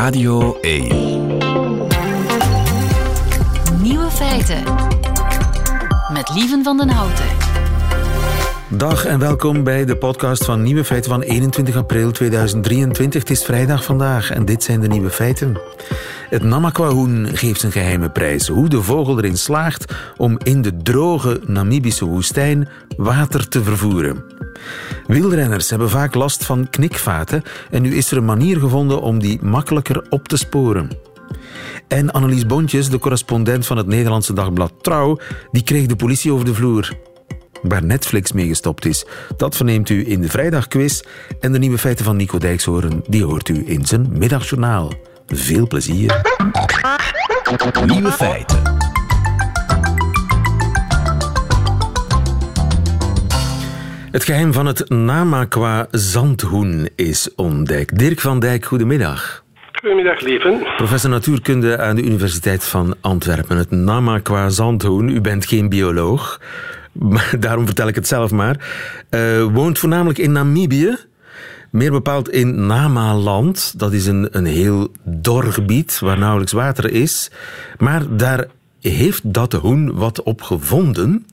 Radio 1. Nieuwe feiten. Met Lieven van den Houten. Dag en welkom bij de podcast van Nieuwe Feiten van 21 april 2023. Het is vrijdag vandaag en dit zijn de nieuwe feiten. Het Namakwa-hoen geeft een geheime prijs. Hoe de vogel erin slaagt om in de droge Namibische woestijn water te vervoeren. Wielrenners hebben vaak last van knikvaten en nu is er een manier gevonden om die makkelijker op te sporen. En Annelies Bontjes, de correspondent van het Nederlandse dagblad Trouw, die kreeg de politie over de vloer. Waar Netflix mee gestopt is, dat verneemt u in de vrijdagquiz. En de nieuwe feiten van Nico Dijkshoorn, die hoort u in zijn middagjournaal. Veel plezier. Nieuwe feiten. Het geheim van het Namakwa zandhoen is ontdekt. Dirk van Dijk, goedemiddag. Goedemiddag, lieven. Professor natuurkunde aan de Universiteit van Antwerpen. Het Namakwa zandhoen. U bent geen bioloog, maar daarom vertel ik het zelf maar. Uh, woont voornamelijk in Namibië. Meer bepaald in Namaland. Dat is een, een heel dor gebied waar nauwelijks water is. Maar daar heeft dat hoen wat op gevonden.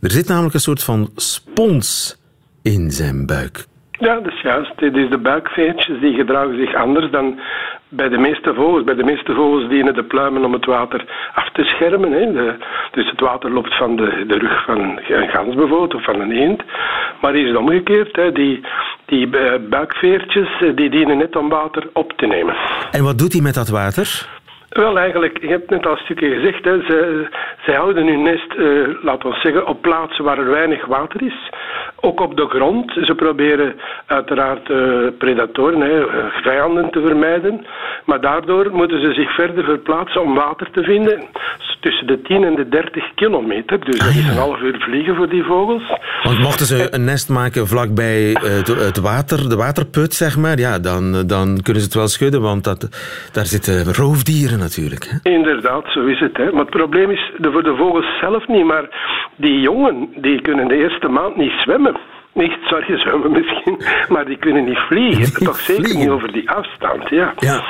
Er zit namelijk een soort van spons in zijn buik. Ja, dat is juist. Dit is de buikveertjes die gedragen zich anders dan bij de meeste vogels. Bij de meeste vogels dienen de pluimen om het water af te schermen. Hè. De, dus het water loopt van de, de rug van een gans bijvoorbeeld of van een eend. Maar hier is het omgekeerd. Hè. Die, die eh, buikveertjes eh, die dienen net om water op te nemen. En wat doet hij met dat water? Wel, eigenlijk, je hebt net al een stukje gezegd, hè, ze, ze houden hun nest, uh, laten we zeggen, op plaatsen waar er weinig water is. Ook op de grond. Ze proberen uiteraard uh, predatoren, hè, vijanden te vermijden. Maar daardoor moeten ze zich verder verplaatsen om water te vinden. Tussen de 10 en de 30 kilometer. Dus dat is een half uur vliegen voor die vogels. Want mochten ze een nest maken vlakbij het, het water, de waterput, zeg maar, ja, dan, dan kunnen ze het wel schudden, want dat, daar zitten roofdieren natuurlijk. Hè? Inderdaad, zo is het. Hè. Maar het probleem is voor de vogels zelf niet, maar die jongen die kunnen de eerste maand niet zwemmen. Niet, sorry, zwemmen misschien, maar die kunnen niet vliegen. Toch zeker vliegen? niet over die afstand, ja. Ja.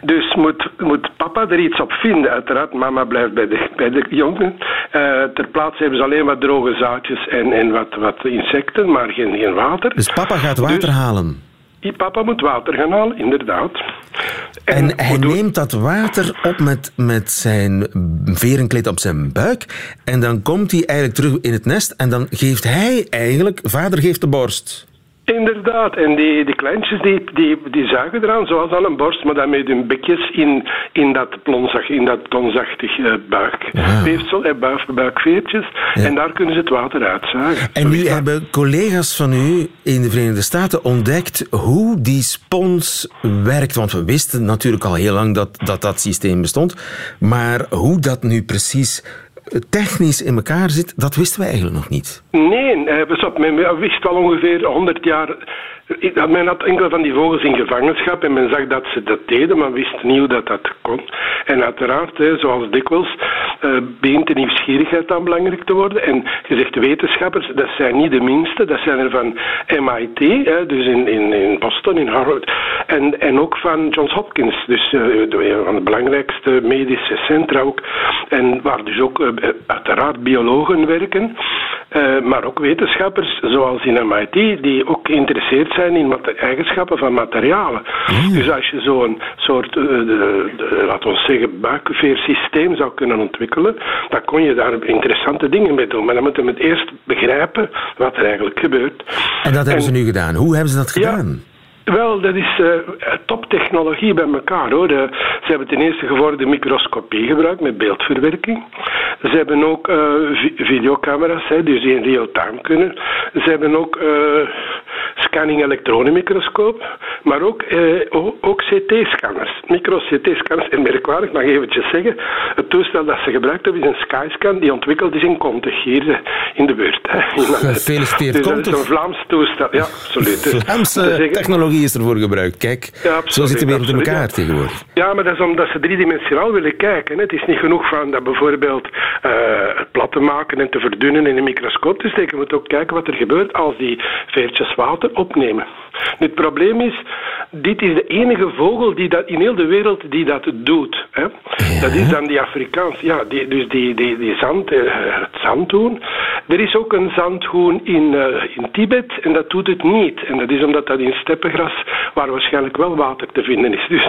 Dus moet, moet papa er iets op vinden. Uiteraard, mama blijft bij de, bij de jongen. Eh, ter plaatse hebben ze alleen wat droge zaadjes en, en wat, wat insecten, maar geen, geen water. Dus papa gaat water Dus- halen. Die papa moet water gaan halen, inderdaad. En hij moet doen- neemt dat water op met, met zijn verenkleed op zijn buik. En dan komt hij eigenlijk terug in het nest. En dan geeft hij eigenlijk, vader geeft de borst. Inderdaad, en die, die kleintjes die, die, die zuigen eraan zoals aan een borst, maar dan met hun bekjes in, in dat plonzag, in dat plonzachtig eh, buikweefsel, eh, buik, buikveertjes. En daar kunnen ze het water uitzuigen. En nu hebben collega's van u in de Verenigde Staten ontdekt hoe die spons werkt. Want we wisten natuurlijk al heel lang dat dat, dat systeem bestond. Maar hoe dat nu precies technisch in elkaar zit, dat wisten we eigenlijk nog niet. Nee, eh, pas op, men wist al ongeveer 100 jaar. Men had enkele van die vogels in gevangenschap en men zag dat ze dat deden, maar wist niet hoe dat, dat kon. En uiteraard, zoals dikwijls, eh, begint de nieuwsgierigheid dan belangrijk te worden. En je zegt wetenschappers, dat zijn niet de minste, dat zijn er van MIT, dus in, in, in Boston, in Harvard, en, en ook van Johns Hopkins, dus eh, een van de belangrijkste medische centra ook. En waar dus ook eh, uiteraard biologen werken, maar ook wetenschappers zoals in MIT, die ook geïnteresseerd zijn in eigenschappen van materialen. Dus als je zo'n soort, eh, de, de, laten we zeggen, buikveersysteem zou kunnen ontwikkelen, dan kon je daar interessante dingen mee doen. Maar dan moet je het eerst begrijpen wat er eigenlijk gebeurt. En dat hebben ze nu gedaan. Hoe hebben ze dat Ja. Wel, dat is eh, toptechnologie bij elkaar hoor. De- ze hebben ten eerste gevorderde microscopie gebruikt met beeldverwerking. Ze hebben ook eh, vi- videocamera's, hè, dus die in real-time kunnen. Ze hebben ook eh, scanning elektronenmicroscoop, maar ook, eh, ook CT-scanners. Micro-CT-scanners. En merkwaardig, mag ik eventjes zeggen, het toestel dat ze gebruikt hebben is een Skyscan die ontwikkeld is in Contig, hier eh, in de buurt. Hè, Antwerpen. Gefeliciteerd, Dus dat is een Vlaams toestel, ja, absoluut. Dus Vlaamse zeggen- technologie technologie is ervoor gebruikt. Kijk, Ja, zo zit de wereld in elkaar ja. tegenwoordig. Ja, maar dat is omdat ze driedimensionaal willen kijken. Het is niet genoeg van dat bijvoorbeeld eh, het plat te maken en te verdunnen in een microscoop te steken. Je moet ook kijken wat er gebeurt als die veertjes water opnemen. Nu, Het probleem is, dit is de enige vogel die dat, in heel de wereld die dat doet. Hè. Dat is dan die Afrikaans, ja, die, dus die, die, die zand, eh, het zandhoen. Er is ook een zandhoen in, eh, in Tibet en dat doet het niet. En dat is omdat dat in steppengras, waar waarschijnlijk wel water te vinden is. Dus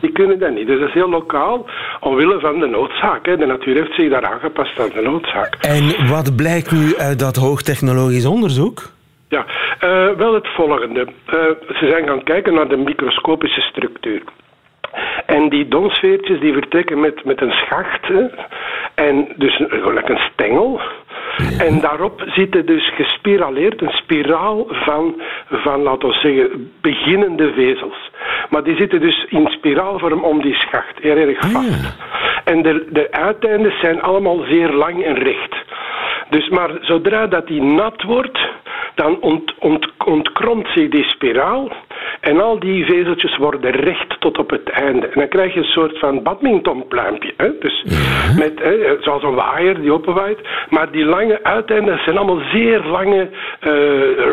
die, kunnen dat niet. Dus dat is heel lokaal, omwille van de noodzaak. Hè. De natuur heeft zich daar aangepast aan de noodzaak. En wat blijkt nu uit dat hoogtechnologisch onderzoek? Ja, eh, wel het volgende. Eh, ze zijn gaan kijken naar de microscopische structuur. En die donsveertjes die vertrekken met, met een schacht. hè. En dus gelijk een stengel. En daarop zitten dus gespiraleerd een spiraal van, van, laten we zeggen, beginnende vezels. Maar die zitten dus in spiraalvorm om die schacht, heel erg vast. En de, de uiteindes zijn allemaal zeer lang en recht. Dus maar zodra dat die nat wordt, dan ont, ont, ontkromt zich die spiraal en al die vezeltjes worden recht tot op het einde. En dan krijg je een soort van badmintonpluimpje. Hè? Dus met, hè, zoals een waaier die openwaait. Maar die lange uiteinden zijn allemaal zeer lange eh,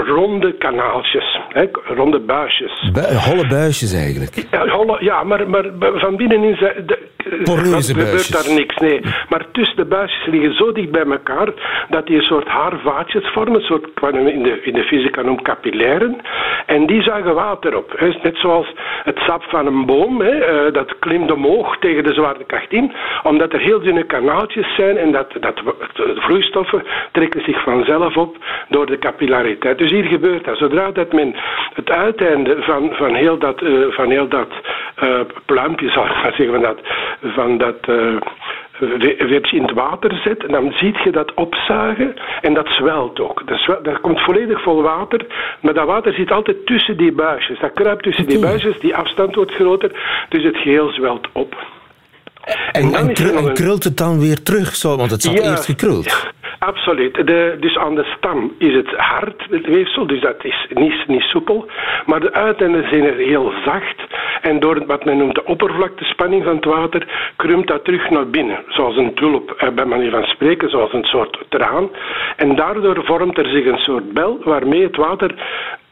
ronde kanaaltjes. Hè? Ronde buisjes. Bu- holle buisjes eigenlijk. Ja, holle- ja maar, maar van binnenin zijn de, Poreuze gebeurt daar niks. Nee. Maar tussen de buisjes liggen zo dicht bij elkaar dat die een soort haarvaatjes vormen, een soort wat in de, in de fysica noemt capillairen. En die zuigen water op. hè. Net zoals het sap van een boom, hè, eh, dat klimt omhoog tegen de zwaartekracht in, omdat er heel dunne kanaaltjes zijn en dat, dat vloeistoffen trekken zich vanzelf op door de capillariteit. Dus hier gebeurt dat. Zodra dat men het uiteinde van, van heel dat, eh, van heel dat eh, pluimpje, zal ik maar zeggen, van dat, van dat eh, in het water zet, dan zie je dat opzuigen en dat zwelt ook. Dat, zwel- dat komt volledig vol water, maar dat water zit altijd tussen die buisjes. Dat kruipt tussen die buisjes, die afstand wordt groter, dus het geheel zwelt op. En, en, krult het dan weer terug, zo, want het zat Ja, eerst gekruld. absoluut. De, dus aan de stam is het hard, het weefsel, dus dat is niet, niet soepel. Maar de uiteinden zijn er heel zacht. En door wat men noemt de oppervlaktespanning van het water, krumt dat terug naar binnen. Zoals een tulp, eh, bij manier van spreken, zoals een soort traan. En daardoor vormt er zich een soort bel waarmee het water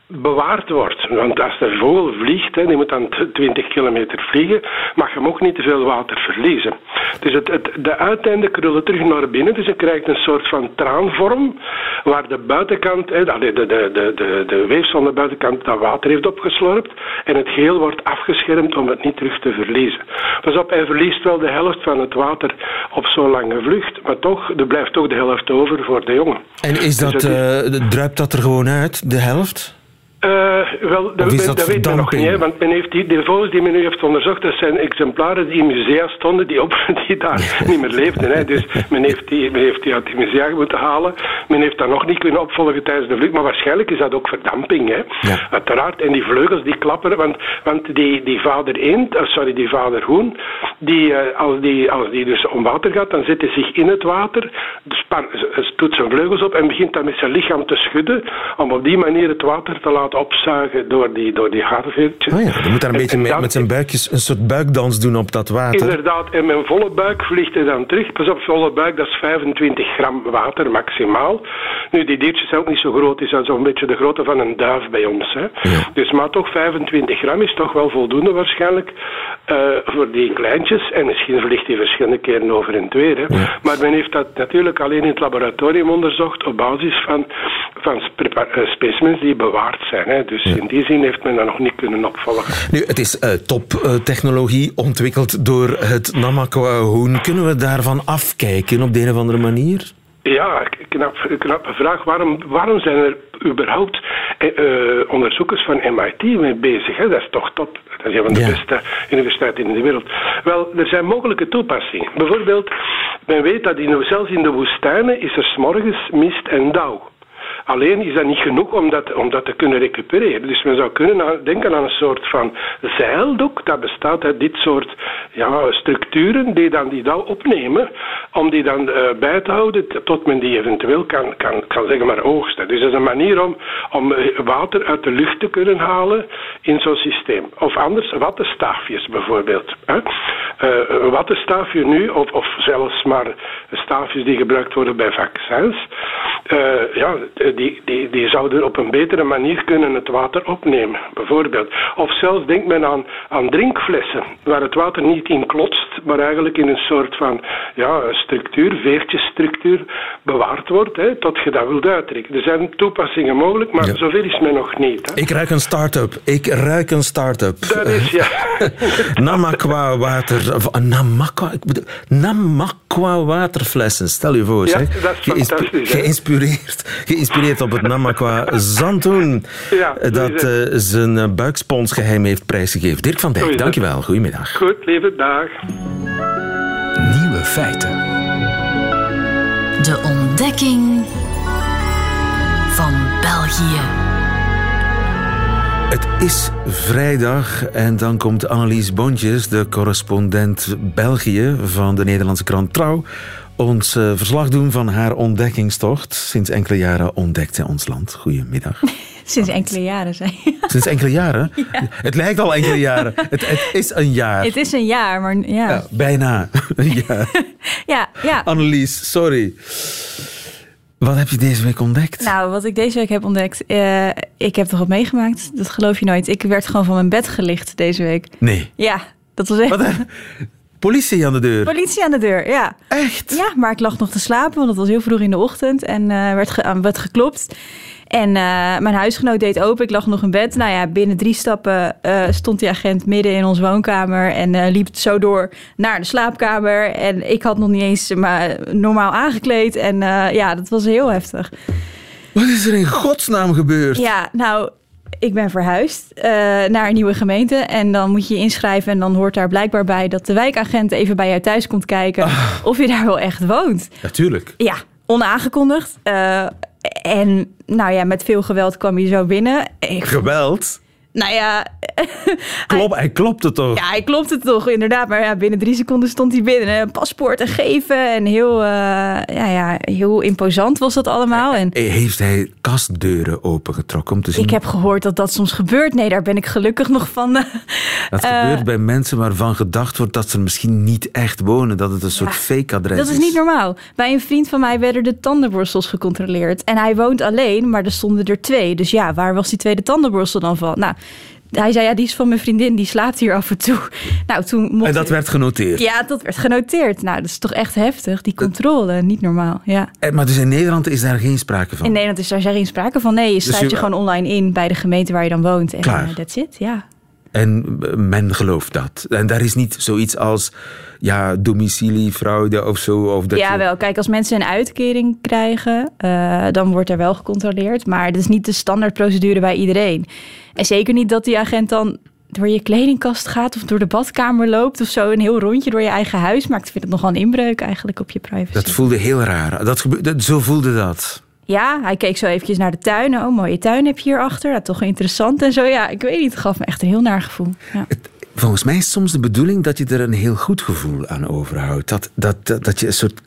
bewaard wordt. Want als de vogel vliegt, hè, die moet dan t- 20 kilometer vliegen, mag je hem ook niet te veel water verliezen. Dus het, het, de uiteinden krullen terug naar binnen, dus je krijgt een soort van traanvorm, waar de buitenkant, hè, de, de, de, de, de weefsel aan de buitenkant dat water heeft opgeslorpt, en het geheel wordt afgeschermd om het niet terug te verliezen. Pas op, hij verliest wel de helft van het water op zo'n lange vlucht, maar toch, er blijft toch de helft over voor de jongen. En is Dus dat, is- eh, druipt dat er gewoon uit, de helft? Eh, wel, dat, dat dat weet men nog niet, hè, want men heeft die, de vogels die men nu heeft onderzocht, dat zijn exemplaren die in musea stonden, die, op, die daar niet meer leefden. Hè. Dus men heeft, die, men heeft die uit die musea moeten halen. Men heeft dat nog niet kunnen opvolgen tijdens de vlucht, maar waarschijnlijk is dat ook verdamping. Hè. Ja. Uiteraard. En die vleugels die klapperen, want, want die, die vader eend, eh, sorry, die vader hoen, die, eh, als, die, als die dus om water gaat, dan zet hij zich in het water, span, doet zijn vleugels op en begint dan met zijn lichaam te schudden, om op die manier het water te laten opzuigen door die, door die. Oh ja, dan moet daar een En- beetje en dan- met zijn buikjes een soort buikdans doen op dat water. Inderdaad, en mijn volle buik vliegt hij dan terug. Pas op, volle buik, dat is 25 gram water maximaal. Nu, die diertjes zijn ook niet zo groot, die zijn zo'n beetje de grootte van een duif bij ons. Hè. Dus, maar toch 25 gram is toch wel voldoende waarschijnlijk eh, voor die kleintjes. En misschien vliegt hij verschillende keren over en weer. Hè. Maar men heeft dat natuurlijk alleen in het laboratorium onderzocht op basis van, van eh, specimens die bewaard zijn. Hè. Dus in die zin heeft men dat nog niet kunnen opvolgen. Nu, het is toptechnologie ontwikkeld door het Namakwa-hoen. Kunnen we daarvan afkijken op de een of andere manier? Ja, knap, knappe vraag. Waarom, waarom zijn er überhaupt eh, eh, onderzoekers van MIT mee bezig? Hè? Dat is toch top. Dat is een van de Ja. beste universiteiten in de wereld. Wel, er zijn mogelijke toepassingen. Bijvoorbeeld, men weet dat in, zelfs in de woestijnen is er s'morgens mist en dauw. Alleen is dat niet genoeg om dat, om dat te kunnen recupereren. Dus men zou kunnen denken aan een soort van zeildoek. Dat bestaat uit dit soort ja, structuren die dan die dauw opnemen. Om die dan eh, bij te houden tot men die eventueel kan, kan, kan zeggen maar oogsten. Dus dat is een manier om, om eh, water uit de lucht te kunnen halen in zo'n systeem. Of anders wattenstaafjes bijvoorbeeld. Hè? Wattenstaafje nu, of, of zelfs maar staafjes die gebruikt worden bij vaccins, eh, ja, die, die, die zouden op een betere manier kunnen het water opnemen, bijvoorbeeld. Of zelfs denkt men aan, aan drinkflessen, waar het water niet in klotst, maar eigenlijk in een soort van ja, structuur, veertjesstructuur, bewaard wordt, hè, tot je dat wilt uitdrinken. Er zijn toepassingen mogelijk, maar Ja. zover is men nog niet. Hè. Ik ruik een start-up. Ik ruik een start-up. Dat is, ja. Namakwa water... Of, eh, Namakwa, ik bedoel, Namakwa waterflessen. Stel je voor, Ja, dat is fantastisch? Geïnspireerd, geïnspireerd op het Namakwa Zantoen. Ja, eh, dat eh, zijn eh, buiksponsgeheim heeft prijsgegeven. Dirk van Dijk, dankjewel. Goedemiddag. Goed, lieve dag. Nieuwe feiten. De ontdekking van België. Het is vrijdag en dan komt Annelies Bontjes, de correspondent België van de Nederlandse krant Trouw, ons eh, verslag doen van haar ontdekkingstocht. Sinds enkele jaren ontdekt zij ons land. Goedemiddag. Sinds enkele jaren zijn. Sinds enkele jaren? Het lijkt al enkele jaren. Het, het is een jaar. Het is een jaar, maar ja. Ja, bijna een jaar. Ja, ja. Annelies, sorry. Wat heb je deze week ontdekt? Nou, wat ik deze week heb ontdekt, eh, ik heb toch wat meegemaakt? Dat geloof je nooit. Ik werd gewoon van mijn bed gelicht deze week. Nee. Ja, dat was echt... Wat? Politie aan de deur. Politie aan de deur, ja. Echt? Ja, maar ik lag nog te slapen, want het was heel vroeg in de ochtend en eh, werd, ge- aan werd geklopt. En eh, mijn huisgenoot deed open, ik lag nog in bed. Nou ja, binnen drie stappen eh, stond die agent midden in onze woonkamer en eh, liep zo door naar de slaapkamer. En ik had nog niet eens maar normaal aangekleed en eh, ja, dat was heel heftig. Wat is er in godsnaam gebeurd? Ja, nou, ik ben verhuisd eh, naar een nieuwe gemeente. En dan moet je je inschrijven. En dan hoort daar blijkbaar bij dat de wijkagent even bij jou thuis komt kijken. Of je daar wel echt woont. Natuurlijk. Ja, onaangekondigd. Eh, en nou ja, met veel geweld kwam je zo binnen. Ik, Geweld? Nou ja, Klop, hij klopte toch? ja, hij klopt het toch inderdaad. Maar ja, binnen drie seconden stond hij binnen. Een paspoort en geven. En heel, eh, ja, ja, heel imposant was dat allemaal. En Heeft hij kastdeuren opengetrokken om te zien? ik heb gehoord dat dat soms gebeurt. Nee, daar ben ik gelukkig nog van. eh, Dat eh, gebeurt bij mensen waarvan gedacht wordt dat ze misschien niet echt wonen. Dat het een soort fake adres Dat is niet normaal. Bij een vriend van mij werden de tandenborstels gecontroleerd. En hij woont alleen, maar er stonden er twee. Dus ja, waar was die tweede tandenborstel dan van? Nou, hij zei, ja, die is van mijn vriendin, die slaapt hier af en toe. Nou, toen mocht En dat werd genoteerd. Ja, dat werd genoteerd. Nou, dat is toch echt heftig, die controle. Niet normaal, ja. Eh, Maar dus in Nederland is daar geen sprake van. In Nederland is daar geen sprake van. Nee, je schrijft je- je gewoon online in bij de gemeente waar je dan woont. En Klaar. eh, that's it, ja. En eh, men gelooft dat. En daar is niet zoiets als ja, domiciliefraude of zo. Of dat ja, wel. Kijk, als mensen een uitkering krijgen, eh, dan wordt er wel gecontroleerd. Maar dat is niet de standaardprocedure bij iedereen. En zeker niet dat die agent dan door je kledingkast gaat of door de badkamer loopt of zo. Een heel rondje door je eigen huis maakt. Ik vind het nogal een inbreuk eigenlijk op je privacy. Dat voelde heel raar. Dat dat, zo voelde dat. Ja, hij keek zo eventjes naar de tuin. Oh, mooie tuin heb je hierachter. Dat toch interessant en zo. Ja, ik weet niet. Het gaf me echt een heel naar gevoel. Ja. Volgens mij is soms de bedoeling dat je er een heel goed gevoel aan overhoudt. Dat, dat, dat je een soort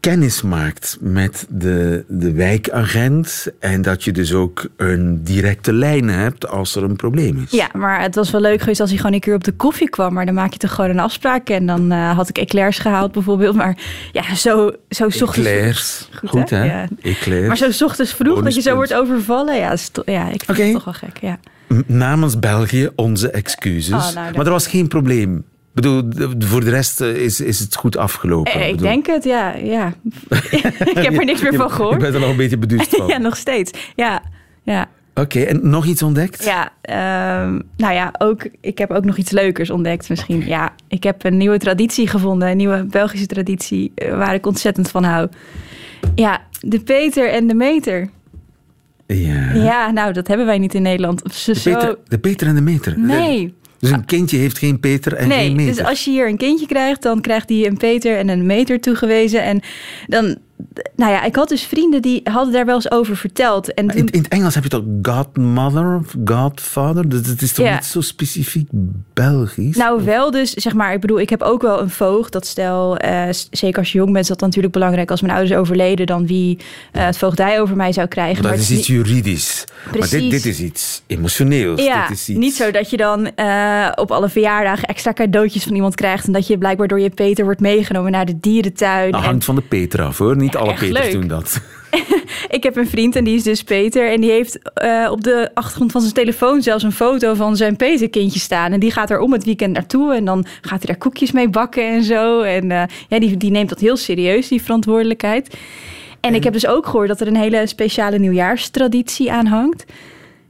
kennis maakt met de, de wijkagent. En dat je dus ook een directe lijn hebt als er een probleem is. Ja, maar het was wel leuk geweest als hij gewoon een keer op de koffie kwam. Maar dan maak je toch gewoon een afspraak. En dan eh, had ik eclairs gehaald bijvoorbeeld. Maar ja, zo, zo 's ochtends... Eclairs. Goed, Goed, hè? Ja. Eclairs. Maar zo 's ochtends vroeg dat je zo wordt overvallen. Ja, ja ik vind het toch wel gek. Ja. Namens België onze excuses. Oh, nou, maar er was geen probleem. Ik bedoel, voor de rest eh, is, is het goed afgelopen. Eh, ik bedoel, denk het, ja. ja. ik heb er niks meer van gehoord. bent er nog een beetje beduust van. ja, nog steeds. Ja, ja. Oké, en nog iets ontdekt? Ja, ehm, nou ja, ook, ik heb ook nog iets leukers ontdekt misschien. Ja, ik heb een nieuwe traditie gevonden, een nieuwe Belgische traditie eh, waar ik ontzettend van hou. Ja, de Peter en de Meter. Ja. Ja, nou, dat hebben wij niet in Nederland. De. Peter, de Peter en de meter. Nee. Dus een kindje heeft geen Peter en geen Nee, meter. dus als je hier een kindje krijgt, dan krijgt hij een Peter en een meter toegewezen. En dan nou ja, ik had dus vrienden die hadden daar wel eens over verteld. En toen, In, in het Engels heb je toch godmother of godfather? Dat, dat is toch Ja. niet zo specifiek Belgisch? nou, wel dus, zeg maar, ik bedoel, ik heb ook wel een voogd. Dat stel, eh, zeker als je jong bent, is dat natuurlijk belangrijk. Als mijn ouders overleden, dan wie eh, het voogdij over mij zou krijgen. dat Maar is het iets niet- juridisch. Maar dit, Precies. dit is iets emotioneels. Ja, dit is iets... niet zo dat je dan eh, op alle verjaardagen extra cadeautjes van iemand krijgt. En dat je blijkbaar door je Peter wordt meegenomen naar de dierentuin. Dat En hangt van de Peter af hoor. Niet alle echt Peters leuk. doen dat. ik heb een vriend en die is dus Peter. En die heeft eh, op de achtergrond van zijn telefoon zelfs een foto van zijn Peterkindje staan. En die gaat er om het weekend naartoe. En dan gaat hij daar koekjes mee bakken en zo. En eh, ja, die, die neemt dat heel serieus, die verantwoordelijkheid. En ik heb dus ook gehoord dat er een hele speciale nieuwjaarstraditie aan hangt.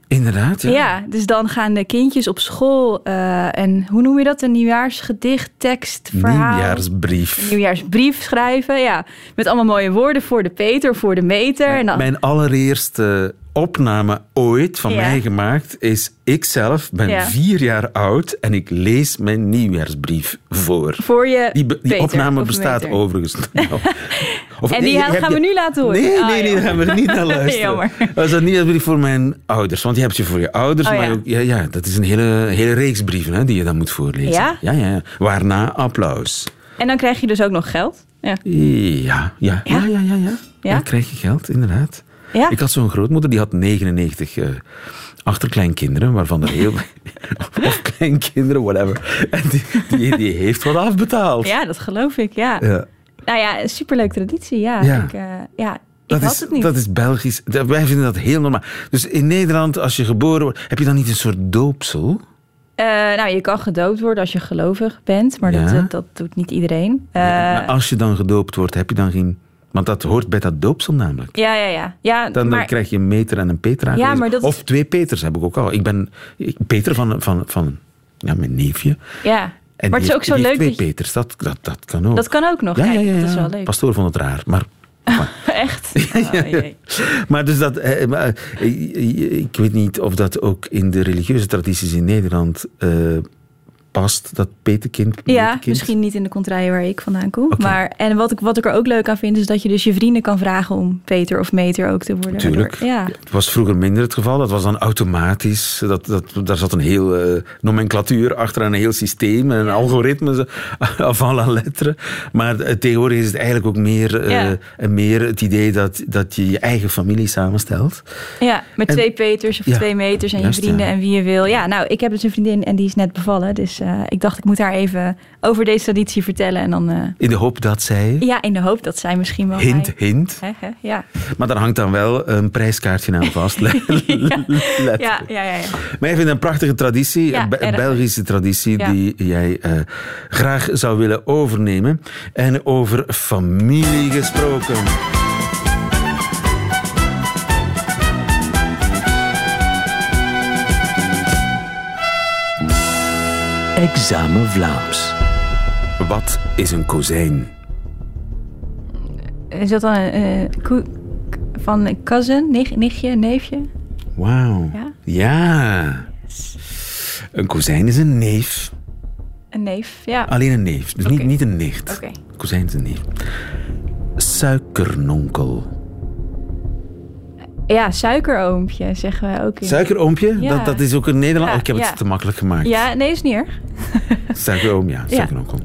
Inderdaad, ja. Ja, dus dan gaan de kindjes op school eh, en hoe noem je dat? Een nieuwjaarsgedicht, tekst, verhaal. Nieuwjaarsbrief. Nieuwjaarsbrief schrijven, ja. Met allemaal mooie woorden voor de Peter, voor de meter. En dan, Mijn allereerste opname ooit van Ja. mij gemaakt is... Ik zelf ben Ja. vier jaar oud en ik lees mijn nieuwjaarsbrief voor. voor je Die, die Peter opname bestaat overigens. Of- En die nee, gaan we nu laten horen? Nee, Ah, nee, nee, daar gaan we niet naar luisteren. Dat is dat niet als brief voor mijn ouders. Want die heb je voor je ouders. Oh, maar ja. ook, ja, ja, dat is een hele, hele reeks brieven hè, die je dan moet voorlezen. Ja? Ja, ja. Waarna applaus. En dan krijg je dus ook nog geld. Ja. Ja, ja, ja, ja, ja. ja. Ja? ja? Dan krijg je geld, inderdaad. Ja? Ik had zo'n grootmoeder, die had 99 eh, achterkleinkinderen, waarvan er heel... of kleinkinderen, whatever. En die, die, die heeft wat afbetaald. ja, dat geloof ik, ja. Ja. Nou ja, een superleuke traditie, ja. Ja. Ik, eh, ja, Dat is, het niet. dat is Belgisch. Wij vinden dat heel normaal. Dus in Nederland, als je geboren wordt, heb je dan niet een soort doopsel? Eh, nou, je kan gedoopt worden als je gelovig bent, maar dat, Ja. dat, dat doet niet iedereen. Maar als je dan gedoopt wordt, heb je dan geen... Want dat hoort bij dat doopsel namelijk. ja, ja, ja. ja Dan, dan maar, krijg je een meter en een Peter Ja, aangewezen. maar dat- Of twee Peters heb ik ook al. Ik ben Peter van, van, van ja, mijn neefje. ja. En maar het is ook zo leuk twee dat je- Peters, dat, dat, dat kan ook. Dat kan ook nog. ja, ja, ja, Dat is wel leuk. Pastoor vond het raar, maar... Echt? Oh. Maar dus dat, eh, maar, eh, ik weet niet of dat ook in de religieuze tradities in Nederland eh, past, dat petekind. Ja, misschien niet in de contraille waar ik vandaan kom. Maar, en wat ik, wat ik er ook leuk aan vind, is dat je dus je vrienden kan vragen om Peter of Meter ook te worden. Tuurlijk. Waardoor- Ja. Het was vroeger minder het geval. Dat was dan automatisch. Dat, dat, daar zat een heel eh, nomenclatuur achter en een heel systeem en een algoritme zo, avant la lettre. Maar tegenwoordig is het eigenlijk ook meer, Ja. en meer het idee dat, dat je je eigen familie samenstelt. ja, met En- twee Peters of twee Meters en juist, je vrienden en wie je wil. Ja, nou, ik heb dus een vriendin en die is net bevallen. Dus eh, ik dacht, ik moet haar even over deze traditie vertellen. En dan, eh, In de hoop dat zij, ja, in de hoop dat zij misschien wel... hint, mij- hint. Ja. Maar daar hangt dan wel een prijskaartje aan vast. Letterlijk. Ja, ja, ja, ja. Maar ik vind het een prachtige traditie, Ja, een. Belgische traditie, Ja. die jij eh, graag zou willen overnemen. En over familie gesproken. Examen Vlaams. Wat is een kozijn? Is dat dan een eh, koe- van een cousin, nicht, nichtje, neefje? Wauw. Ja? Ja. Een kozijn is een neef. Een neef, ja. Alleen een neef. Dus niet, niet een nicht. Oké. Kozijn is een neef. Suikernonkel. Ja, suikeroompje zeggen we ook. In. Suikeroompje? Ja. Dat, dat is ook een Nederland. Ja, Oh, ik heb ja. het te makkelijk gemaakt. Ja, nee, is niet erg. Suikeroom, ja. Suikeronkel.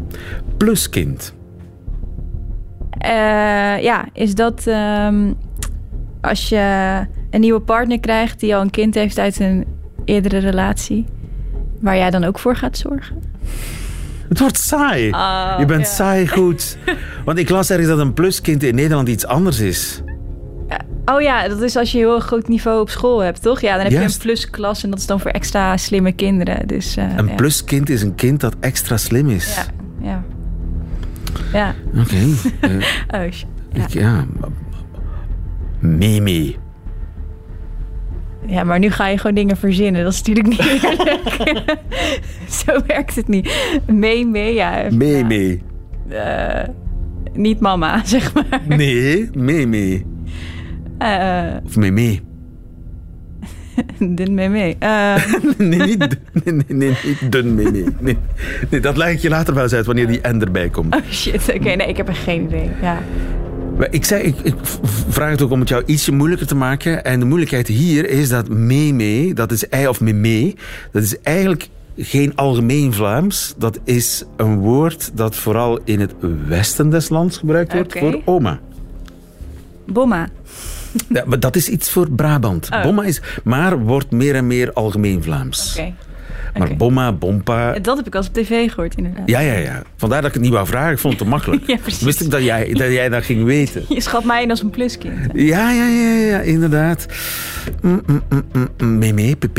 Pluskind. Eh, ja, is dat ehm, als je een nieuwe partner krijgt die al een kind heeft uit een eerdere relatie, waar jij dan ook voor gaat zorgen? Het wordt saai. Oh, je bent saai goed. Want ik las ergens dat een pluskind in Nederland iets anders is. Oh ja, dat is als je heel groot niveau op school hebt, toch? Ja, dan heb je een plusklas en dat is dan voor extra slimme kinderen. Dus, eh, Een ja. pluskind is een kind dat extra slim is. Ja, ja. Ja, Oké. eh, oh. Ja. ik- ja. Mimi. ja, maar nu ga je gewoon dingen verzinnen. Dat is natuurlijk niet eerlijk. Zo werkt het niet. Mee, mee, ja. Mimi. Ja, eh, niet mama, zeg maar. Nee, Mimi. Eh, Of Mimi. Dun mee. Eh, Nee, niet, nee, nee, nee, niet dun Mimi. Nee, nee, dat leg ik je later wel eens uit wanneer die N erbij komt. oh shit, oké, nee, ik heb er geen idee. Ja. Ik, zeg, ik, ik vraag het ook om het jou ietsje moeilijker te maken. En de moeilijkheid hier is dat meme, dat is ei of meme, dat is eigenlijk geen algemeen Vlaams. Dat is een woord dat vooral in het westen des lands gebruikt wordt voor oma. Bomma. Ja, maar dat is iets voor Brabant. Oh. Bomma is, maar wordt meer en meer algemeen Vlaams. Oké. Maar Oké. bomma, bompa... Dat heb ik als op tv gehoord, inderdaad. Ja, ja, ja. Vandaar dat ik het niet wou vragen. Ik vond het te makkelijk. Ja, precies. Wist ik dat jij, dat jij dat ging weten. Je schat mij in als een pluskind. Ja, ja, ja, ja, inderdaad. Mm, mm, mm, mm, mm, Meme, pp.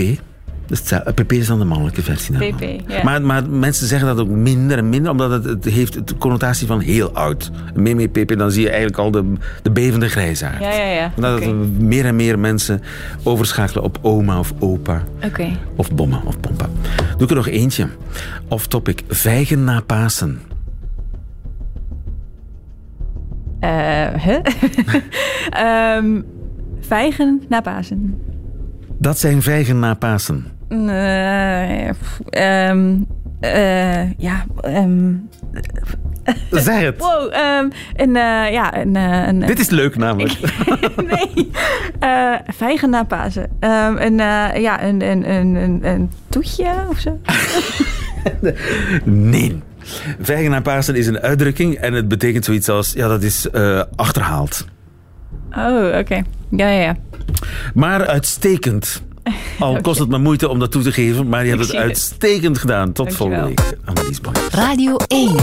Dus pp is dan de mannelijke versie. PP, ja. Maar, maar mensen zeggen dat ook minder en minder, omdat het, het heeft de connotatie van heel oud. Meme, pp, dan zie je eigenlijk al de, de bevende grijzaard. Ja, ja, ja. Omdat er meer en meer mensen overschakelen op oma of opa. Oké. Of bomma of pompa. Doe ik er nog eentje. Off topic. Vijgen na Pasen. Eh, hè? Ehm, vijgen na Pasen. Dat zijn vijgen na Pasen. Pff, ehm, eh, ja, ehm, Zeg het. wow, ehm, een, eh, ja, een, eh, een, Dit is leuk namelijk. nee, Eh, vijgen na Pasen. Ehm, een, eh, ja, een, een, een, een, een toetje of zo. Nee. Vijgen na Pasen is een uitdrukking en het betekent zoiets als, ja, dat is achterhaald. Oh, oké. Ja, ja, ja. Maar uitstekend. Al kost het me moeite om dat toe te geven, maar je hebt het uitstekend gedaan. Tot Dankjewel. volgende week. Annelies Boy. Radio 1.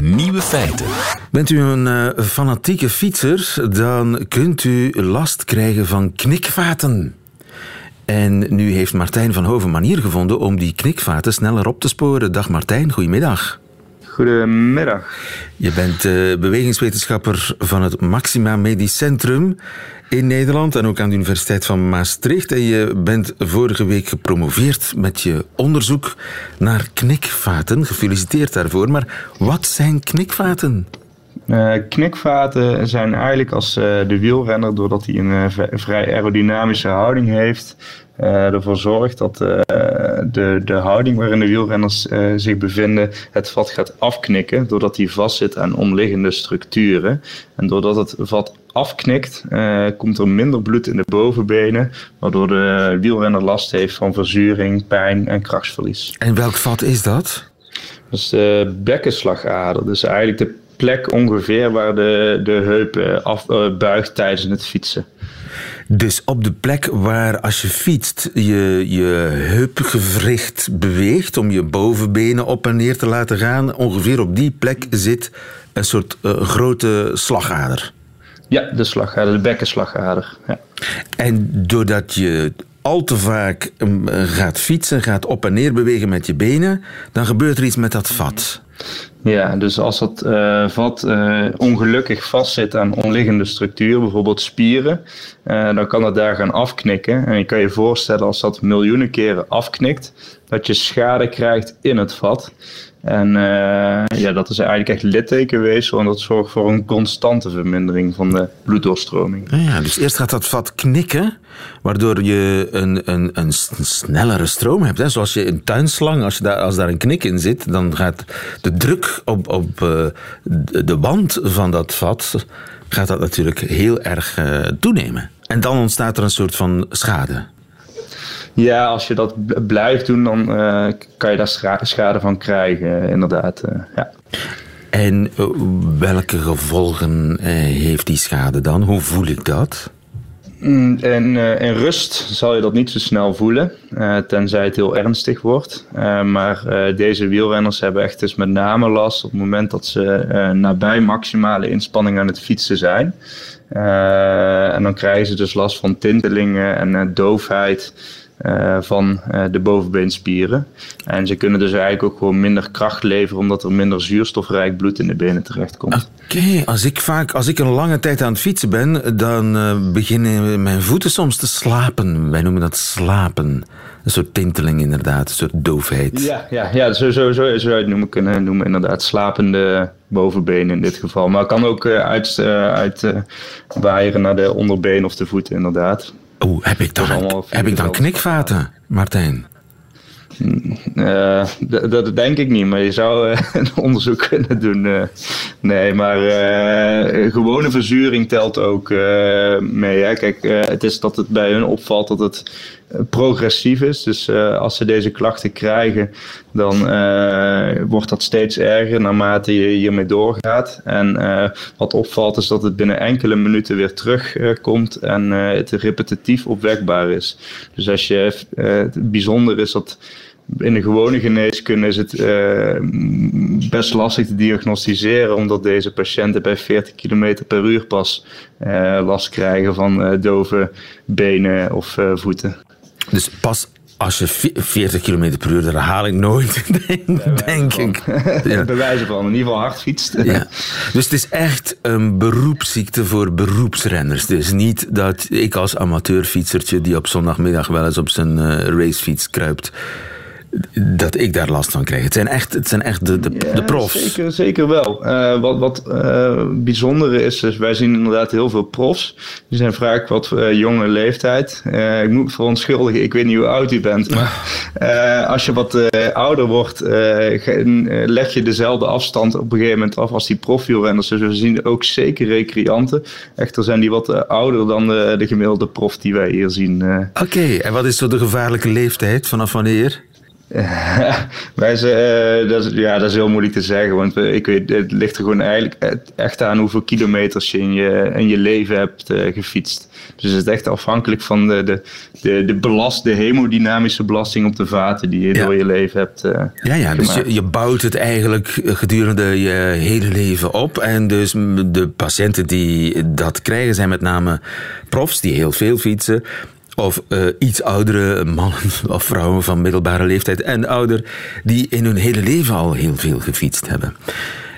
Nieuwe feiten. Bent u een eh, fanatieke fietser, dan kunt u last krijgen van knikvaten. En nu heeft Martijn van Hoven een manier gevonden om die knikvaten sneller op te sporen. Dag Martijn, goedemiddag. Goedemiddag. Je bent eh, bewegingswetenschapper van het Maxima Medisch Centrum in Nederland en ook aan de Universiteit van Maastricht. En je bent vorige week gepromoveerd met je onderzoek naar knikvaten. Gefeliciteerd daarvoor. Maar wat zijn knikvaten? Eh, knikvaten zijn eigenlijk als eh, de wielrenner, doordat hij een vrij aerodynamische houding heeft, ervoor zorgt dat eh, de, de houding waarin de wielrenners eh, zich bevinden het vat gaat afknikken, doordat hij vastzit aan omliggende structuren. En doordat het vat afknikt, eh, komt er minder bloed in de bovenbenen, waardoor de wielrenner last heeft van verzuring, pijn en krachtsverlies. En welk vat is dat? Dat is de bekkenslagader. Dus eigenlijk de plek ongeveer waar de, de heup eh, af, eh, buigt tijdens het fietsen. Dus op de plek waar als je fietst je je heupgewricht beweegt om je bovenbenen op en neer te laten gaan, ongeveer op die plek zit een soort eh, grote slagader. Ja, de slagader, de bekkenslagader. Ja. En doordat je al te vaak mm, gaat fietsen, gaat op en neer bewegen met je benen, dan gebeurt er iets met dat vat. Ja, dus als dat eh, vat eh, ongelukkig vastzit aan omliggende structuren, bijvoorbeeld spieren, eh, dan kan het daar gaan afknikken. En je kan je voorstellen als dat miljoenen keren afknikt, dat je schade krijgt in het vat. En eh, ja, dat is eigenlijk echt littekenweefsel en dat zorgt voor een constante vermindering van de bloeddoorstroming. Ja, dus eerst gaat dat vat knikken, waardoor je een, een, een snellere stroom hebt. Hè. Zoals je een tuinslang, als, je daar, als daar een knik in zit, dan gaat de druk op, op eh, de, de wand van dat vat gaat dat natuurlijk heel erg eh, toenemen. En dan ontstaat er een soort van schade. Ja, als je dat blijft doen, dan eh, kan je daar scha- schade van krijgen, inderdaad. eh, ja. En eh, welke gevolgen heeft die schade dan? Hoe voel ik dat? Mm, En eh, in rust zal je dat niet zo snel voelen, tenzij het heel ernstig wordt. Maar deze wielrenners hebben echt dus met name last op het moment dat ze nabij maximale inspanning aan het fietsen zijn. En dan krijgen ze dus last van tintelingen en doofheid van eh, de bovenbeenspieren. En ze kunnen dus eigenlijk ook gewoon minder kracht leveren omdat er minder zuurstofrijk bloed in de benen terechtkomt. Oké, als ik vaak, als ik een lange tijd aan het fietsen ben, dan eh, beginnen mijn voeten soms te slapen. Wij noemen dat slapen. Een soort tinteling inderdaad, een soort doofheid. Ja, ja, ja zo, zo, zo zou je het noemen, kunnen noemen. Inderdaad, slapende bovenbenen in dit geval. Maar het kan ook eh, uit, eh, uit eh, waaieren naar de onderbeen of de voeten, inderdaad. Oeh, heb ik dan, heb ik dan knikvaten, Martijn? Uh, dat denk ik niet, maar je zou uh, een onderzoek kunnen doen. Uh, nee, maar gewone verzuring telt ook mee. Hè? Kijk, het is dat het bij hun opvalt dat het progressief is. Dus als ze deze klachten krijgen, dan wordt dat steeds erger naarmate je hiermee doorgaat. En wat opvalt is dat het binnen enkele minuten weer terugkomt en het repetitief opwekbaar is. Dus als je, het bijzonder is dat in de gewone geneeskunde is het best lastig te diagnosticeren, omdat deze patiënten bij 40 km per uur pas last krijgen van dove benen of voeten. Dus pas als je 40 km per uur, dat haal ik nooit, denk, denk ik. Ja. Bij wijze van, in ieder geval hard fietst. Ja. Dus het is echt een beroepsziekte voor beroepsrenners. Dus niet dat ik als amateurfietsertje die op zondagmiddag wel eens op zijn racefiets kruipt dat ik daar last van krijg. Het zijn echt, het zijn echt de, de, de profs. Zeker, zeker wel. Uh, wat wat uh, bijzondere is, is, wij zien inderdaad heel veel profs. Die zijn vaak wat uh, jonge leeftijd. ik moet verontschuldigen, ik weet niet hoe oud u bent. Maar als je wat ouder wordt, leg je dezelfde afstand op een gegeven moment af als die profielrenners. Dus we zien ook zeker recreanten. Echter zijn die wat ouder dan de, de gemiddelde prof die wij hier zien. Oké, en wat is zo de gevaarlijke leeftijd? Vanaf wanneer? wij zijn, uh, dat, is, ja, dat is heel moeilijk te zeggen, want ik weet, het ligt er gewoon eigenlijk echt aan hoeveel kilometers je in je, in je leven hebt uh, gefietst. Dus het is echt afhankelijk van de, de, de, de, belast, de hemodynamische belasting op de vaten die je door je leven hebt. Uh, ja, ja, dus je, je bouwt het eigenlijk gedurende je hele leven op. En dus de patiënten die dat krijgen zijn met name profs die heel veel fietsen of uh, iets oudere mannen of vrouwen van middelbare leeftijd en ouder, die in hun hele leven al heel veel gefietst hebben.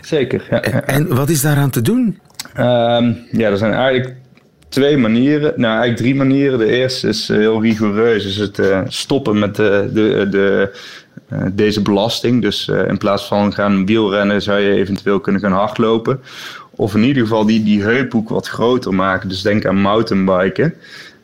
Zeker. Ja, En wat is daaraan te doen? Um, ja, er zijn eigenlijk twee manieren. Nou, eigenlijk drie manieren. De eerste is eh, heel rigoureus, is het uh, stoppen met de, de, de uh, deze belasting. Dus in plaats van gaan wielrennen zou je eventueel kunnen gaan hardlopen. Of in ieder geval die, die heuphoek wat groter maken. Dus denk aan mountainbiken.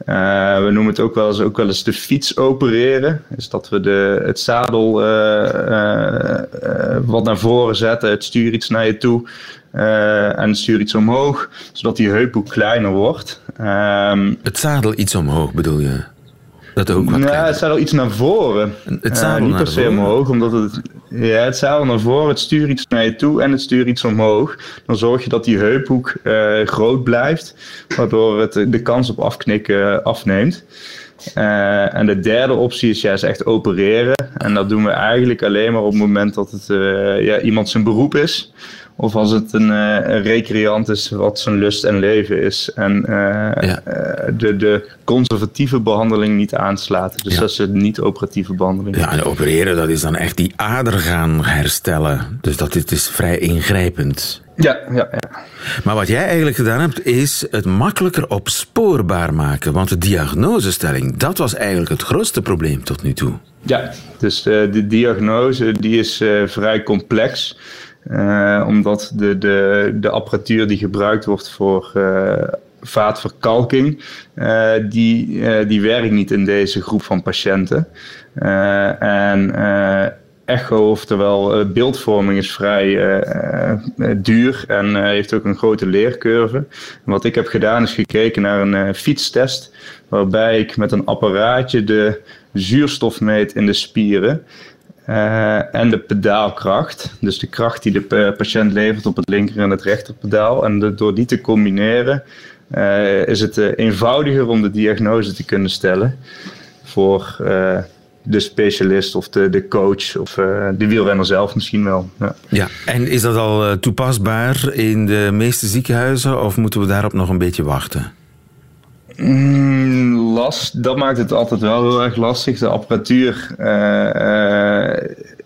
Uh, we noemen het ook wel eens, ook wel de fiets opereren. Dus dat we de, het zadel uh, uh, wat naar voren zetten, het stuur iets naar je toe en het stuur iets omhoog, zodat die heuphoek kleiner wordt. Um, het zadel iets omhoog bedoel je? Dat ook wat ja, het zadel iets naar voren. Het zadel niet per se omhoog, omdat het, ja, het zadel naar voren, het stuur iets naar je toe en het stuur iets omhoog. Dan zorg je dat die heuphoek uh, groot blijft, waardoor het de kans op afknikken afneemt. Uh, en de derde optie is juist echt opereren. En dat doen we eigenlijk alleen maar op het moment dat het ja, iemand zijn beroep is. Of als het een, uh, een, recreant is wat zijn lust en leven is. En ja. de, de conservatieve behandeling niet aanslaat. Dus dat is een niet-operatieve behandeling. Ja, en opereren dat is dan echt die ader gaan herstellen. Dus dat is, is vrij ingrijpend. Ja, ja, ja. Maar wat jij eigenlijk gedaan hebt, is het makkelijker opspoorbaar maken. Want de diagnosestelling, dat was eigenlijk het grootste probleem tot nu toe. Ja, dus de, de diagnose die is uh, vrij complex. Uh, omdat de, de, de apparatuur die gebruikt wordt voor uh, vaatverkalking, uh, die, die werkt niet in deze groep van patiënten. en echo, oftewel beeldvorming, is vrij duur en heeft ook een grote leercurve. Wat ik heb gedaan is gekeken naar een fietstest, waarbij ik met een apparaatje de zuurstof meet in de spieren. Uh, en de pedaalkracht. Dus de kracht die de patiënt levert op het linker en het rechterpedaal. En door die te combineren uh, is het uh, eenvoudiger om de diagnose te kunnen stellen voor de specialist of de, de coach of de wielrenner zelf misschien wel. Ja. ja, en is dat al toepasbaar in de meeste ziekenhuizen of moeten we daarop nog een beetje wachten? Mm, last, dat maakt het altijd wel heel erg lastig. De apparatuur uh, uh,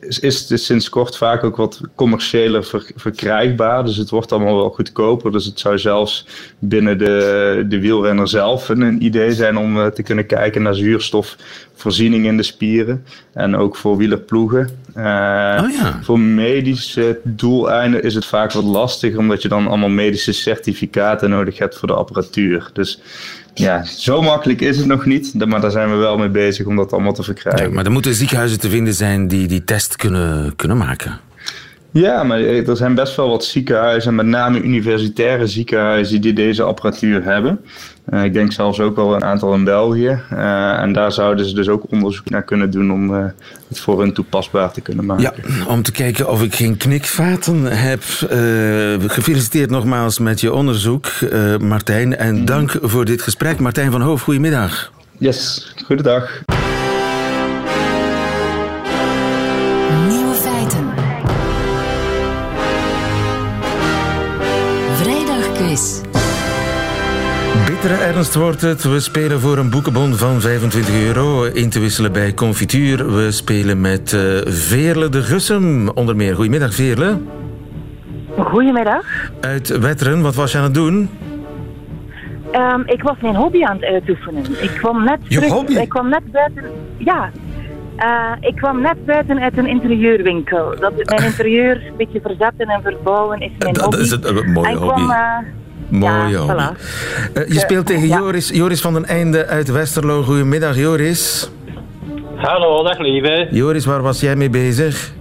is, is, sinds kort vaak ook wat commerciëler verkrijgbaar. Dus het wordt allemaal wel goedkoper. Dus het zou zelfs binnen de, de wielrenner zelf een, idee zijn om uh, te kunnen kijken naar zuurstofvoorziening in de spieren. En ook voor wielerploegen. Uh, ja. Voor medische doeleinden is het vaak wat lastig, omdat je dan allemaal medische certificaten nodig hebt voor de apparatuur. Dus ja, zo makkelijk is het nog niet, maar daar zijn we wel mee bezig om dat allemaal te verkrijgen. Ja, maar er moeten ziekenhuizen te vinden zijn die die test kunnen, kunnen maken. Ja, maar er zijn best wel wat ziekenhuizen, met name universitaire ziekenhuizen, die deze apparatuur hebben. Uh, ik denk zelfs ook wel een aantal in België. Uh, en daar zouden ze dus ook onderzoek naar kunnen doen om uh, het voor hun toepasbaar te kunnen maken. Ja, om te kijken of ik geen knikvaten heb. gefeliciteerd nogmaals met je onderzoek, Martijn. En dank voor dit gesprek. Martijn van Hoof, goedemiddag. Yes, goedendag. Bittere ernst wordt het. We spelen voor een boekenbon van 25 euro. In te wisselen bij Confituur. We spelen met uh, Veerle de Gussem. Onder meer. Goedemiddag, Veerle. Goedemiddag. Uit Wetteren, wat was je aan het doen? Um, ik was mijn hobby aan het uitoefenen. Ik kwam net Je terug, hobby? Ik kwam net buiten... Ja. Uh, ik kwam net buiten uit een interieurwinkel. Dat, mijn interieur een beetje verzetten en verbouwen is mijn Dat hobby. is het, een mooie en hobby. Kwam, uh, Mooie ja, voilà. Uh, je speelt tegen ja. Joris, Joris van den Einde uit Westerlo. Goedemiddag, Joris. Hallo, dag lieve. Joris, waar was jij mee bezig?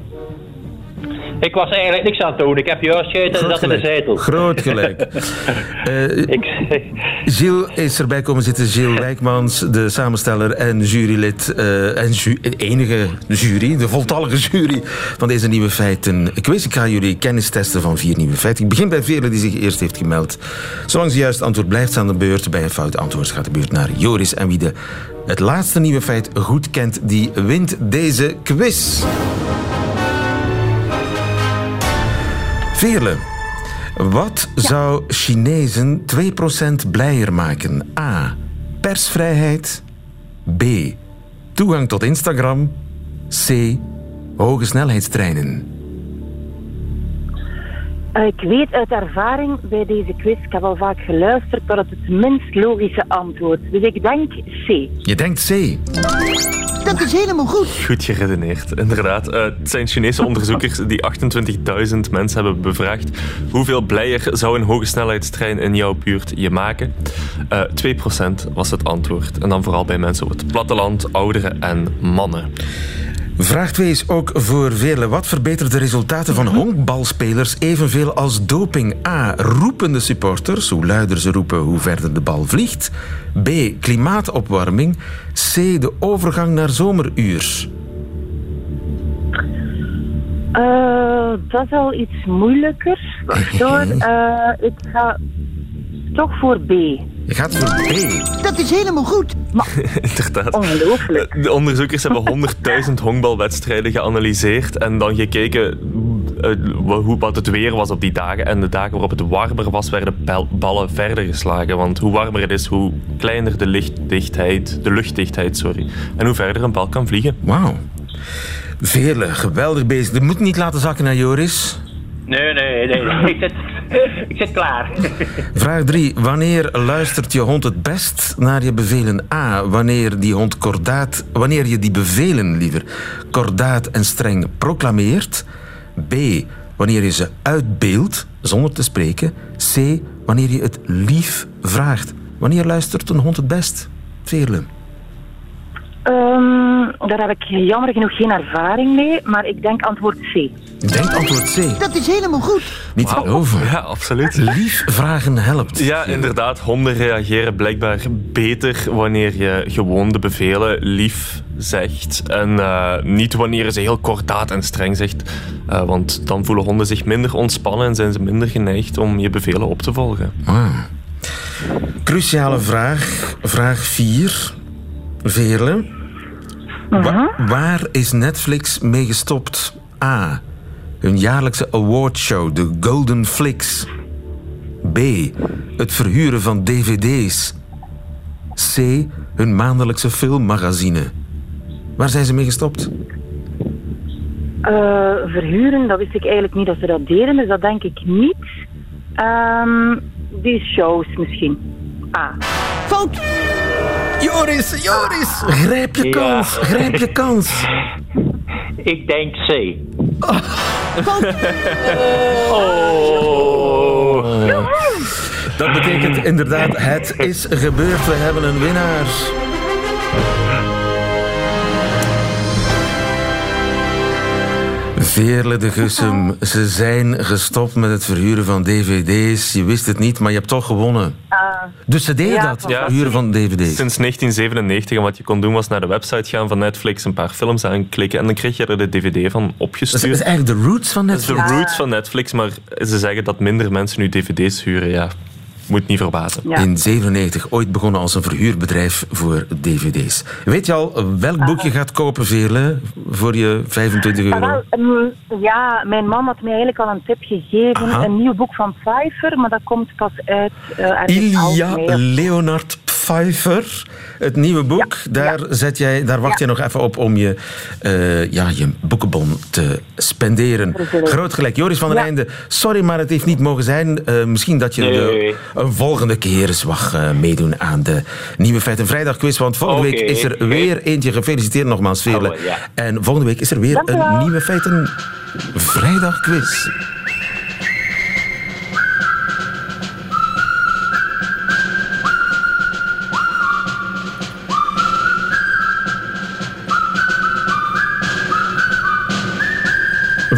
Ik was eigenlijk niks aan het doen. Ik heb juist gegeten en zat in de zetel. Groot gelijk. uh, ik, Gilles is erbij komen zitten. Gilles Wijkmans, de samensteller en jurylid. Uh, en ju enige jury, de voltallige jury van deze nieuwe feiten quiz. Ik ga jullie kennis testen van vier nieuwe feiten. Ik begin bij Veerle die zich eerst heeft gemeld. Zolang ze juist antwoord blijft aan de beurt. Bij een fout antwoord gaat de beurt naar Joris. En wie de, het laatste nieuwe feit goed kent, die wint deze quiz. Veerle, wat ja. zou Chinezen 2% blijer maken? A. Persvrijheid. B. Toegang tot Instagram. C. Hoge snelheidstreinen. Uh, ik weet uit ervaring bij deze quiz, ik heb al vaak geluisterd, dat het het minst logische antwoord. Dus ik denk C. Je denkt C. Dat is helemaal goed. Goed geredeneerd, inderdaad. Uh, het zijn Chinese onderzoekers die 28.000 mensen hebben bevraagd. Hoeveel blijer zou een hoge snelheidstrein in jouw buurt je maken? Uh, 2% was het antwoord. En dan vooral bij mensen op het platteland, ouderen en mannen. Vraag 2 is ook voor velen. Wat verbetert de resultaten van honkbalspelers evenveel als doping? A. Roepende supporters. Hoe luider ze roepen, hoe verder de bal vliegt. B. Klimaatopwarming. C. De overgang naar zomeruur. Uh, dat is al iets moeilijker. Hoor. Uh, ik ga toch voor B. Je gaat voor B. Dat is helemaal goed. Maar, Inderdaad. Ongelooflijk. De onderzoekers hebben 100.000 honkbalwedstrijden geanalyseerd en dan gekeken hoe, wat het weer was op die dagen. En de dagen waarop het warmer was, werden ballen verder geslagen. Want hoe warmer het is, hoe kleiner de lichtdichtheid, de luchtdichtheid, sorry. En hoe verder een bal kan vliegen. Wauw. Vele, geweldig bezig. Je moet niet laten zakken naar Joris. Nee, nee, nee. nee. Ik, zit, ik klaar. Vraag 3. Wanneer luistert je hond het best naar je bevelen? A. Wanneer die hond kordaat... Wanneer je die bevelen, liever, kordaat en streng proclameert. B. Wanneer je ze uitbeeldt, zonder te spreken. C. Wanneer je het lief vraagt. Wanneer luistert een hond het best? Veerle. Um, daar heb ik jammer genoeg geen ervaring mee, maar ik denk antwoord C. Ik denk antwoord C. Dat is helemaal goed. Niet wow. geloven. Ja, absoluut. Lief vragen helpt. Ja, inderdaad. Honden reageren blijkbaar beter wanneer je gewoon de bevelen lief zegt. En uh, niet wanneer je ze heel kordaat en streng zegt. Uh, want dan voelen honden zich minder ontspannen en zijn ze minder geneigd om je bevelen op te volgen. Wow. Cruciale vraag. Vraag 4. Veerle. Wa waar is Netflix mee gestopt? A. Hun jaarlijkse awardshow, de Golden Flix. B. Het verhuren van dvd's. C. Hun maandelijkse filmmagazine. Waar zijn ze mee gestopt? Uh, verhuren, dat wist ik eigenlijk niet dat ze dat deden, dus dat denk ik niet. Um, die shows misschien. A. Fout! Joris, Joris, grijp je kans, ja. grijp je kans. Ik denk C. Oh. Dat betekent inderdaad, het is gebeurd. We hebben een winnaar. Veerle de Gussum, ze zijn gestopt met het verhuren van dvd's. Je wist het niet, maar je hebt toch gewonnen. Dus ze deden Ja, dat, Ja. verhuren van dvd's. Sinds 1997. En wat je kon doen was naar de website gaan van Netflix, een paar films aanklikken en dan kreeg je er de dvd van opgestuurd. dat is eigenlijk de roots van Dat is de Netflix. roots van Netflix, maar ze zeggen dat minder mensen nu dvd's huren. Ja, moet niet verbazen. Ja. In 97, ooit begonnen als een verhuurbedrijf voor dvd's. Weet je al welk boek je gaat kopen, Veerle, voor je 25 Ah, euro? wel, ehm, ja, mijn man had mij eigenlijk al een tip gegeven. Aha. Een nieuw boek van Pfeiffer, maar dat komt pas uit uh, Ilja half mei. Leonard Pfeiffer. Het nieuwe boek, daar, Zet jij, daar wacht je nog even op om je, eh, ja, je boekenbon te spenderen. Groot gelijk. Joris van der. Einde, sorry, maar het heeft niet mogen zijn. Eh, misschien dat je Nee. de, een volgende keer eens mag eh, meedoen aan de Nieuwe Feiten Vrijdag quiz. Want volgende week is er weer eentje. Gefeliciteerd nogmaals, Veerle. Oh. En volgende week is er weer een. Nieuwe Feiten Vrijdag quiz.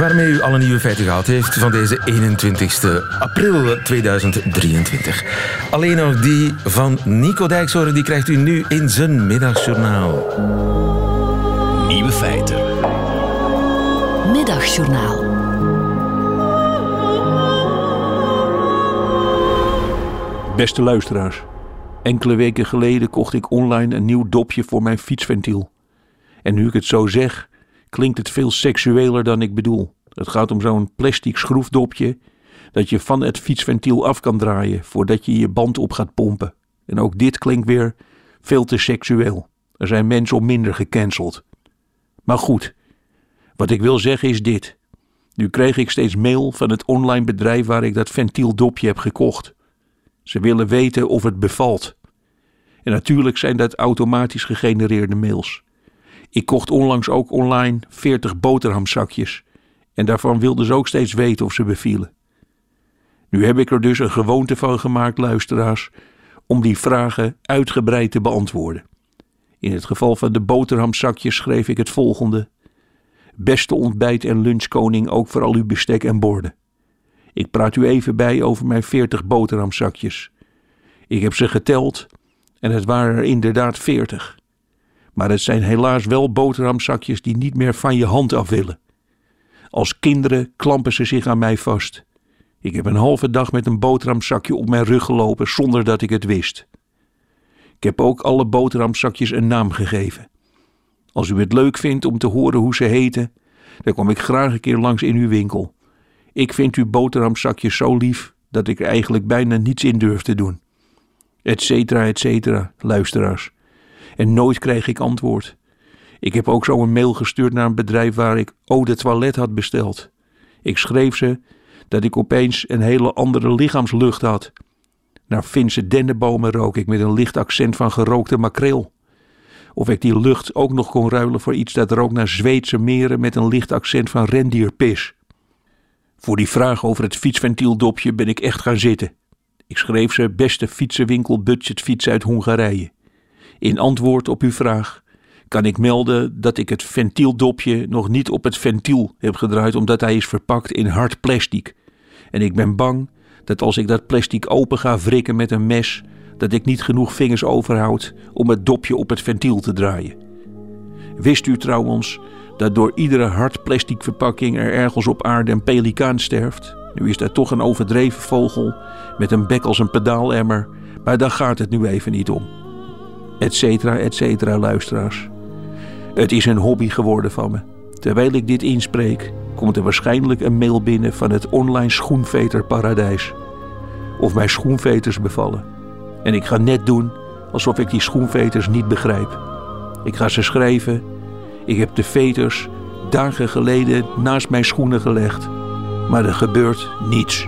Waarmee u alle nieuwe feiten gehad heeft van deze 21 april 2023. Alleen nog die van Nico Dijkshoorn, die krijgt u nu in zijn middagjournaal. Nieuwe feiten. Middagjournaal. Beste luisteraars, enkele weken geleden kocht ik online een nieuw dopje voor mijn fietsventiel. En nu ik het zo zeg, klinkt het veel seksueler dan ik bedoel. Het gaat om zo'n plastic schroefdopje dat je van het fietsventiel af kan draaien voordat je je band op gaat pompen. En ook dit klinkt weer veel te seksueel. Er zijn mensen om minder gecanceld. Maar goed, wat ik wil zeggen is dit. Nu kreeg ik steeds mail van het online bedrijf waar ik dat ventieldopje heb gekocht. Ze willen weten of het bevalt. En natuurlijk zijn dat automatisch gegenereerde mails. Ik kocht onlangs ook online 40 boterhamzakjes. En daarvan wilden ze ook steeds weten of ze bevielen. Nu heb ik er dus een gewoonte van gemaakt, luisteraars, om die vragen uitgebreid te beantwoorden. In het geval van de boterhamzakjes schreef ik het volgende. Beste ontbijt- en lunchkoning ook voor al uw bestek en borden. Ik praat u even bij over mijn 40 boterhamzakjes. Ik heb ze geteld en het waren er inderdaad 40. Maar het zijn helaas wel boterhamzakjes die niet meer van je hand af willen. Als kinderen klampen ze zich aan mij vast. Ik heb een halve dag met een boterhamzakje op mijn rug gelopen zonder dat ik het wist. Ik heb ook alle boterhamzakjes een naam gegeven. Als u het leuk vindt om te horen hoe ze heten, dan kom ik graag een keer langs in uw winkel. Ik vind uw boterhamzakjes zo lief dat ik er eigenlijk bijna niets in durf te doen. Etcetera, etcetera, luisteraars. En nooit krijg ik antwoord. Ik heb ook zo een mail gestuurd naar een bedrijf waar ik eau de toilet had besteld. Ik schreef ze dat ik opeens een hele andere lichaamslucht had. Naar Finse dennenbomen rook ik met een licht accent van gerookte makreel. Of ik die lucht ook nog kon ruilen voor iets dat rook naar Zweedse meren met een licht accent van rendierpis. Voor die vraag over het fietsventieldopje ben ik echt gaan zitten. Ik schreef ze beste fietsenwinkel budgetfiets uit Hongarije. In antwoord op uw vraag kan ik melden dat ik het ventieldopje nog niet op het ventiel heb gedraaid omdat hij is verpakt in hard plastic. En ik ben bang dat als ik dat plastic open ga wrikken met een mes, dat ik niet genoeg vingers overhoud om het dopje op het ventiel te draaien. Wist u trouwens dat door iedere hard plastic verpakking er ergens op aarde een pelikaan sterft? Nu is dat toch een overdreven vogel met een bek als een pedaalemmer, maar daar gaat het nu even niet om. Etcetera, etcetera, luisteraars. Het is een hobby geworden van me. Terwijl ik dit inspreek, komt er waarschijnlijk een mail binnen van het online schoenveterparadijs. Of mijn schoenveters bevallen. En ik ga net doen alsof ik die schoenveters niet begrijp. Ik ga ze schrijven. Ik heb de veters dagen geleden naast mijn schoenen gelegd. Maar er gebeurt niets.